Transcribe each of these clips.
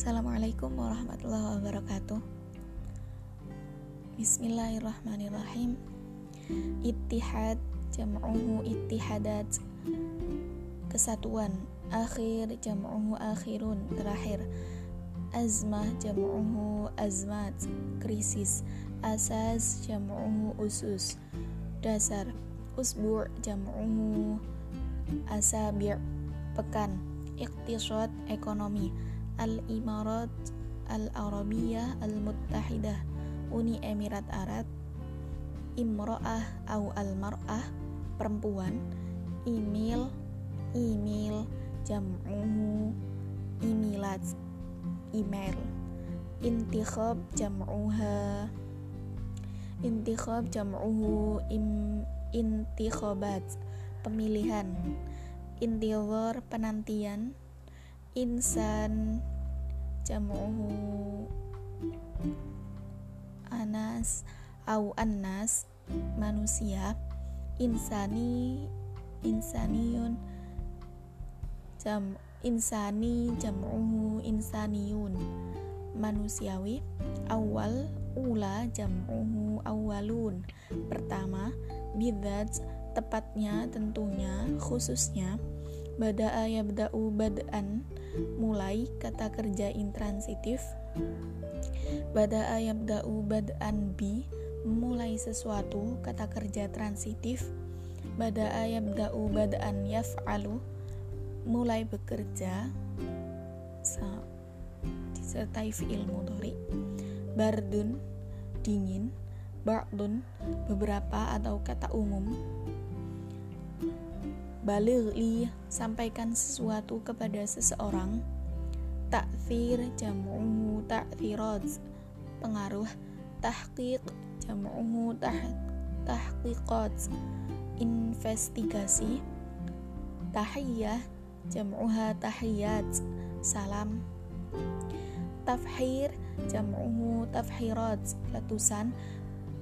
Assalamualaikum warahmatullahi wabarakatuh. Bismillahirrahmanirrahim. Ittihad jam'uhu ittihadat. Kesatuan Akhir jam'uhu akhirun. Terakhir Azmah jam'uhu azmat. Krisis Asas jam'uhu usus. Dasar Usbu' jam'uhu Asabir Pekan Iqtisad ekonomi Al-Imarat Al-Arabiyah Al-Muttahidah Uni Emirat Arab Imro'ah au Al-Mar'ah Perempuan. Email Email Jam'uhu Emilat Email Intikhab Jam'uha. Intikhab Jam'uhu im, Intikhabat Pemilihan. Intihor Penantian. Insan jam'uhu anas au annas manusia insani insaniun jam insani jam'uhu insaniyun manusiawi awal ula jam'uhu awalun pertama bidat tepatnya tentunya khususnya Bada'a yabda'u bad'an. Mulai kata kerja intransitif. Bada'a yabda'u bad'an bi. Mulai sesuatu kata kerja transitif. Bada'a yabda'u bad'an yaf'alu. Mulai bekerja. Disertai fi'il mudhari. Bardun dingin. Ba'dun beberapa atau kata umum baligli sampaikan sesuatu kepada seseorang. Takfir jam'uhu ta'thirat pengaruh tahqiq jam'uhu tah tahqiqat investigasi tahiyah jam'uha tahiyat salam. Tafhir jam'uhu tafhirat letusan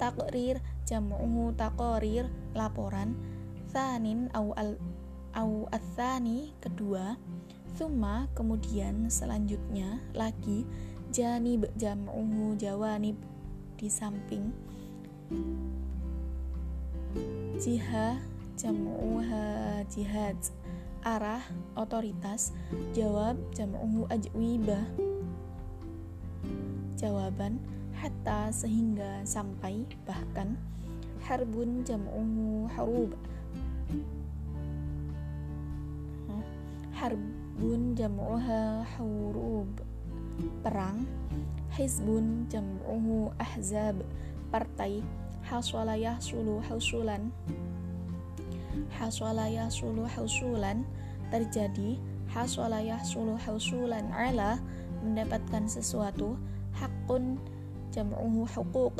takrir jam'uhu taqarir laporan tsanin au al au atsani kedua. Thumma kemudian selanjutnya lagi janib jam'uhu jawanib di samping. Jiha jam'uha jihad. Arah otoritas. Jawab jam'uhu ajwibah jawaban hatta sehingga sampai bahkan. Harbun jam'uhu harub harbun jam'uha hurub. Perang hizbun jam'uhu ahzab. Partai haswala yahsulu hausulan. Haswala yahsulu hausulan terjadi haswala yahsulu hausulan ala mendapatkan sesuatu hakun jam'uhu hukuk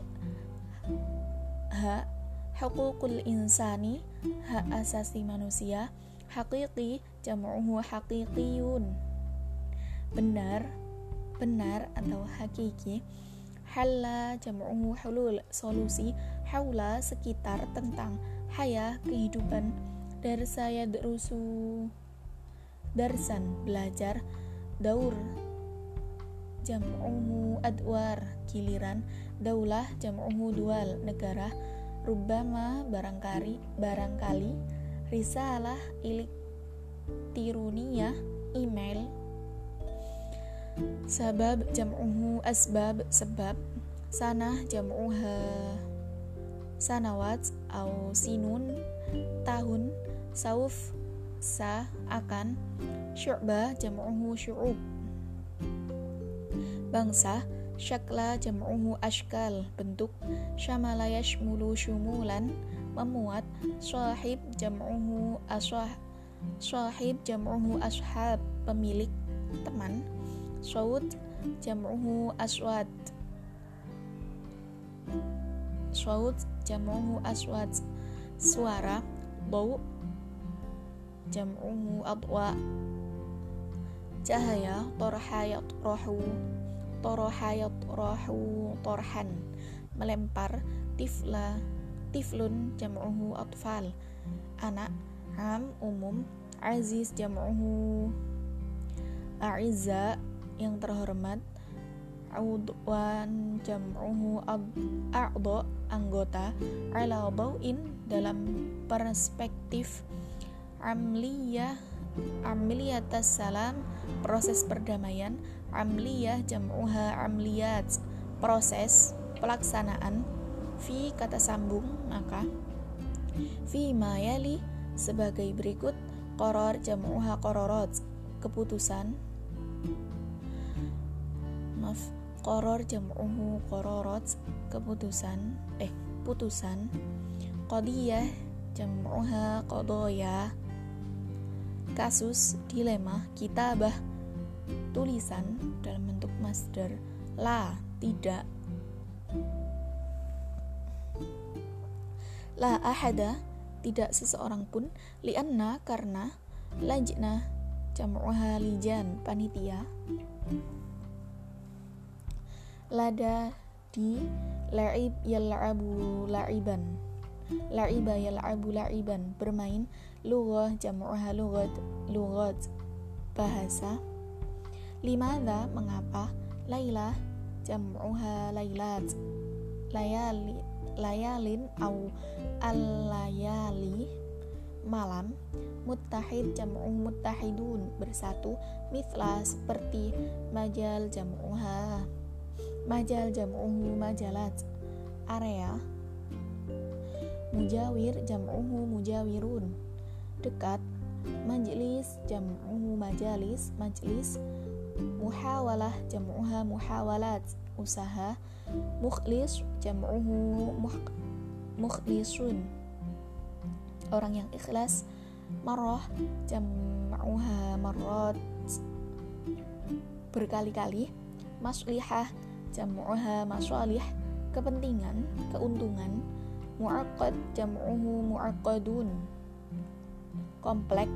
ha hukukul insani hak asasi manusia hakiki jam'uhu haqiqiyun. Benar benar atau hakiki halla jam'uhu hulul solusi haula sekitar tentang haya kehidupan. Darsa yadrusu darsan belajar daur jam'uhu adwar giliran daulah jam'uhu dual negara. Rubama barangkali barangkali risalah ilik tiruniyah email. Sabab jam'uhu asbab sebab. Sanah jam'uha. Sanawat au sinun tahun. Sauf sa akan. Syu'bah jam'uhu syu'ub. Bangsa syakla jam'uhu ashkal bentuk syamala yashmulu syumulan. Memuat sahib jam'uhu aswah Sahib jam'uhu ashab pemilik teman. Saud jam'uhu aswad. Saud jam'uhu aswad. Suara bau jam'uhu adwa. Cahaya torhayat rohu torhayat rohu torhan. Melempar tifla tiflun jam'uhu atfal. Anak am umum aziz jam'uhu a'izza yang terhormat Audwan jam'uhu a'dha anggota ala dawin dalam perspektif amliyah amliyatas salam proses perdamaian amliyah jam'uha amliyat proses pelaksanaan. Fi kata sambung maka fi mayali sebagai berikut koror jam'uha kororot keputusan. Maaf koror jam'uhu kororot keputusan. Eh putusan. Qadiyah jam'uha qadoya kasus dilema kitabah tulisan dalam bentuk masdar. La tidak. La ahada tidak seseorang pun lianna karena lajna jam'uha lijan panitia. Lada di la'ib yal'abu la'iban. La'iba yal'abu la'iban. Bermain lughah jam'uha lughat lughat bahasa. Limada mengapa? Laila jam'uha lailat. Layali layalin au al-layali malam muttahid jam'u muttahidun bersatu mithla seperti majal jam'uha majal jam'uhu majalat area mujawir jam'uhu mujawirun dekat majlis jam'uhu majalis majlis muhawalah jam'uha muhawalat usaha mukhlis jam'uhu mukhlisun. Orang yang ikhlas marah jam'uha marrat. Berkali-kali maslihah jam'uha masalih kepentingan, keuntungan, mu'aqqad jam'uhu mu'aqqadun. Komplek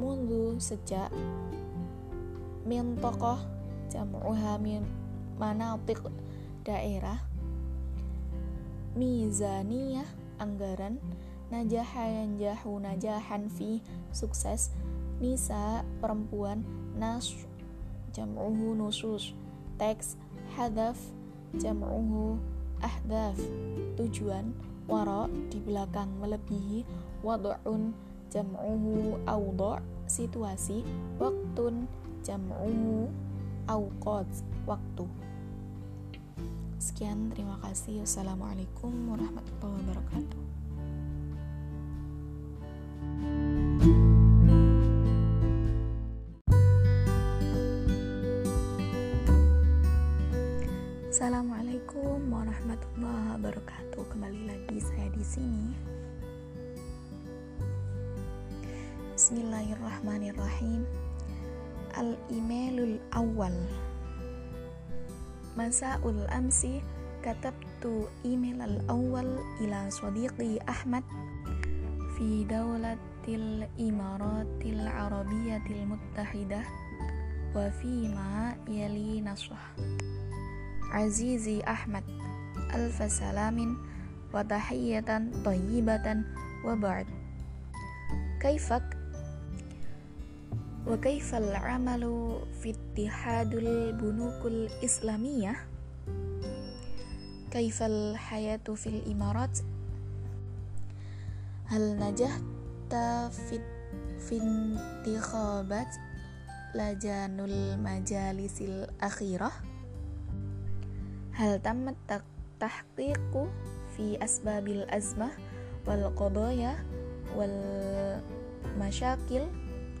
mundu sejak min tokoh jam'uha min manatik daerah mizaniyah anggaran najaha yanjahu najahan fi sukses nisa perempuan nas jam'uhu nusus teks hadaf jam'uhu ahdaf tujuan wara di belakang melebihi wad'un jam'uhu awda' situasi waktun jam'uhu awqat waktu. Sekian terima kasih. Wassalamualaikum warahmatullahi wabarakatuh Awal. Masaul amsi katabtu email al-awwal ila sadiqi Ahmad fi dawlatil imaratil arabiyatil muttahidah wa fi ma yali nasrah Azizi Ahmad Alfa salamin wa tahiyatan tayyibatan wa kaifal amalu fi ittihadul bunukul islamiyah kaifal hayatu fil imarat hal najahta fit fintikhabat lajanul majalisil akhirah hal tamat tahqiqu fi asbabil azmah wal qadaya wal masyakil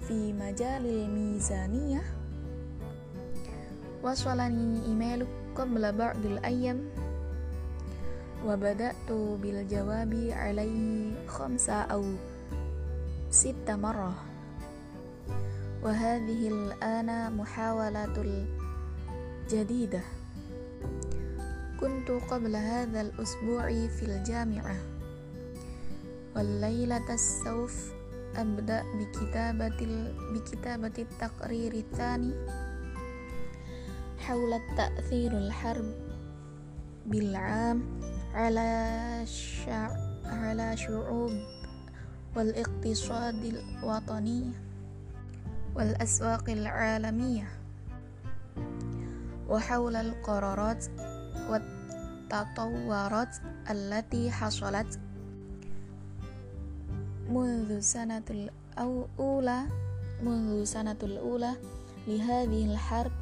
fi majalil mizaniyah wasalani email qabla ba'dil ayyam wa bada'tu bil jawabi alaihi khamsa aw sitta marrah wa hadhihi al-ana muhawalatul jadidah كنت قبل هذا الأسبوع في الجامعة والليلة السوف أبدأ بكتابة بكتابة التقرير الثاني حول التأثير الحرب بالعام على شع... على شعوب والاقتصاد الوطني والأسواق العالمية وحول القرارات والتطورات التي حصلت منذ سنة الأولى منذ سنة الأولى لهذه الحرب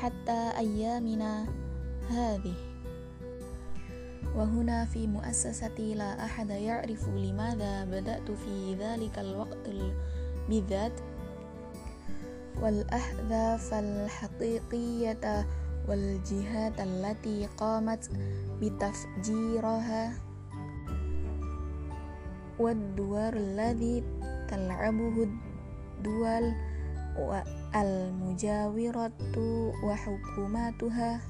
حتى أيامنا هذه. وهنا في مؤسستي لا أحد يعرف لماذا بدأت في ذلك الوقت بالذات. والأهداف الحقيقية والجهات التي قامت بتفجيرها والدور الذي تلعبه الدول المجاورة وحكوماتها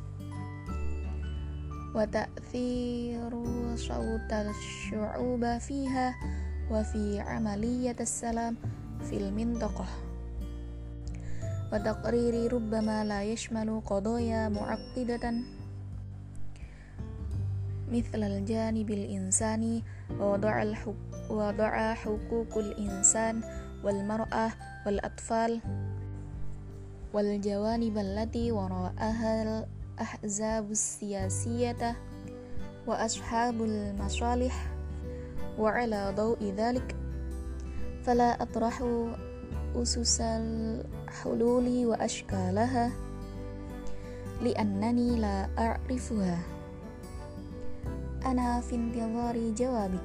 وتأثير صوت الشعوب فيها وفي عملية السلام في المنطقة وتقرير ربما لا يشمل قضايا معقدة مثل الجانب الإنساني ووضع, وضع حقوق الإنسان والمرأة والأطفال والجوانب التي وراءها الأحزاب السياسية وأصحاب المصالح وعلى ضوء ذلك فلا أطرح أسس الحلول وأشكالها لأنني لا أعرفها. ana fintilori jawabik.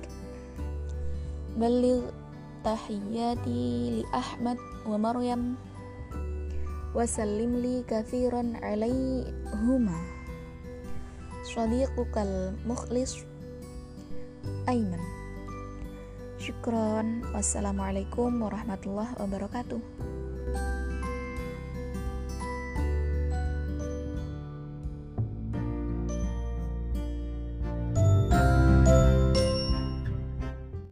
Balil tahiyati li Ahmad wa Maryam wasallim li kathiran alaihuma sadiqukal mukhlis Aiman Syukron Wassalamualaikum warahmatullahi wabarakatuh.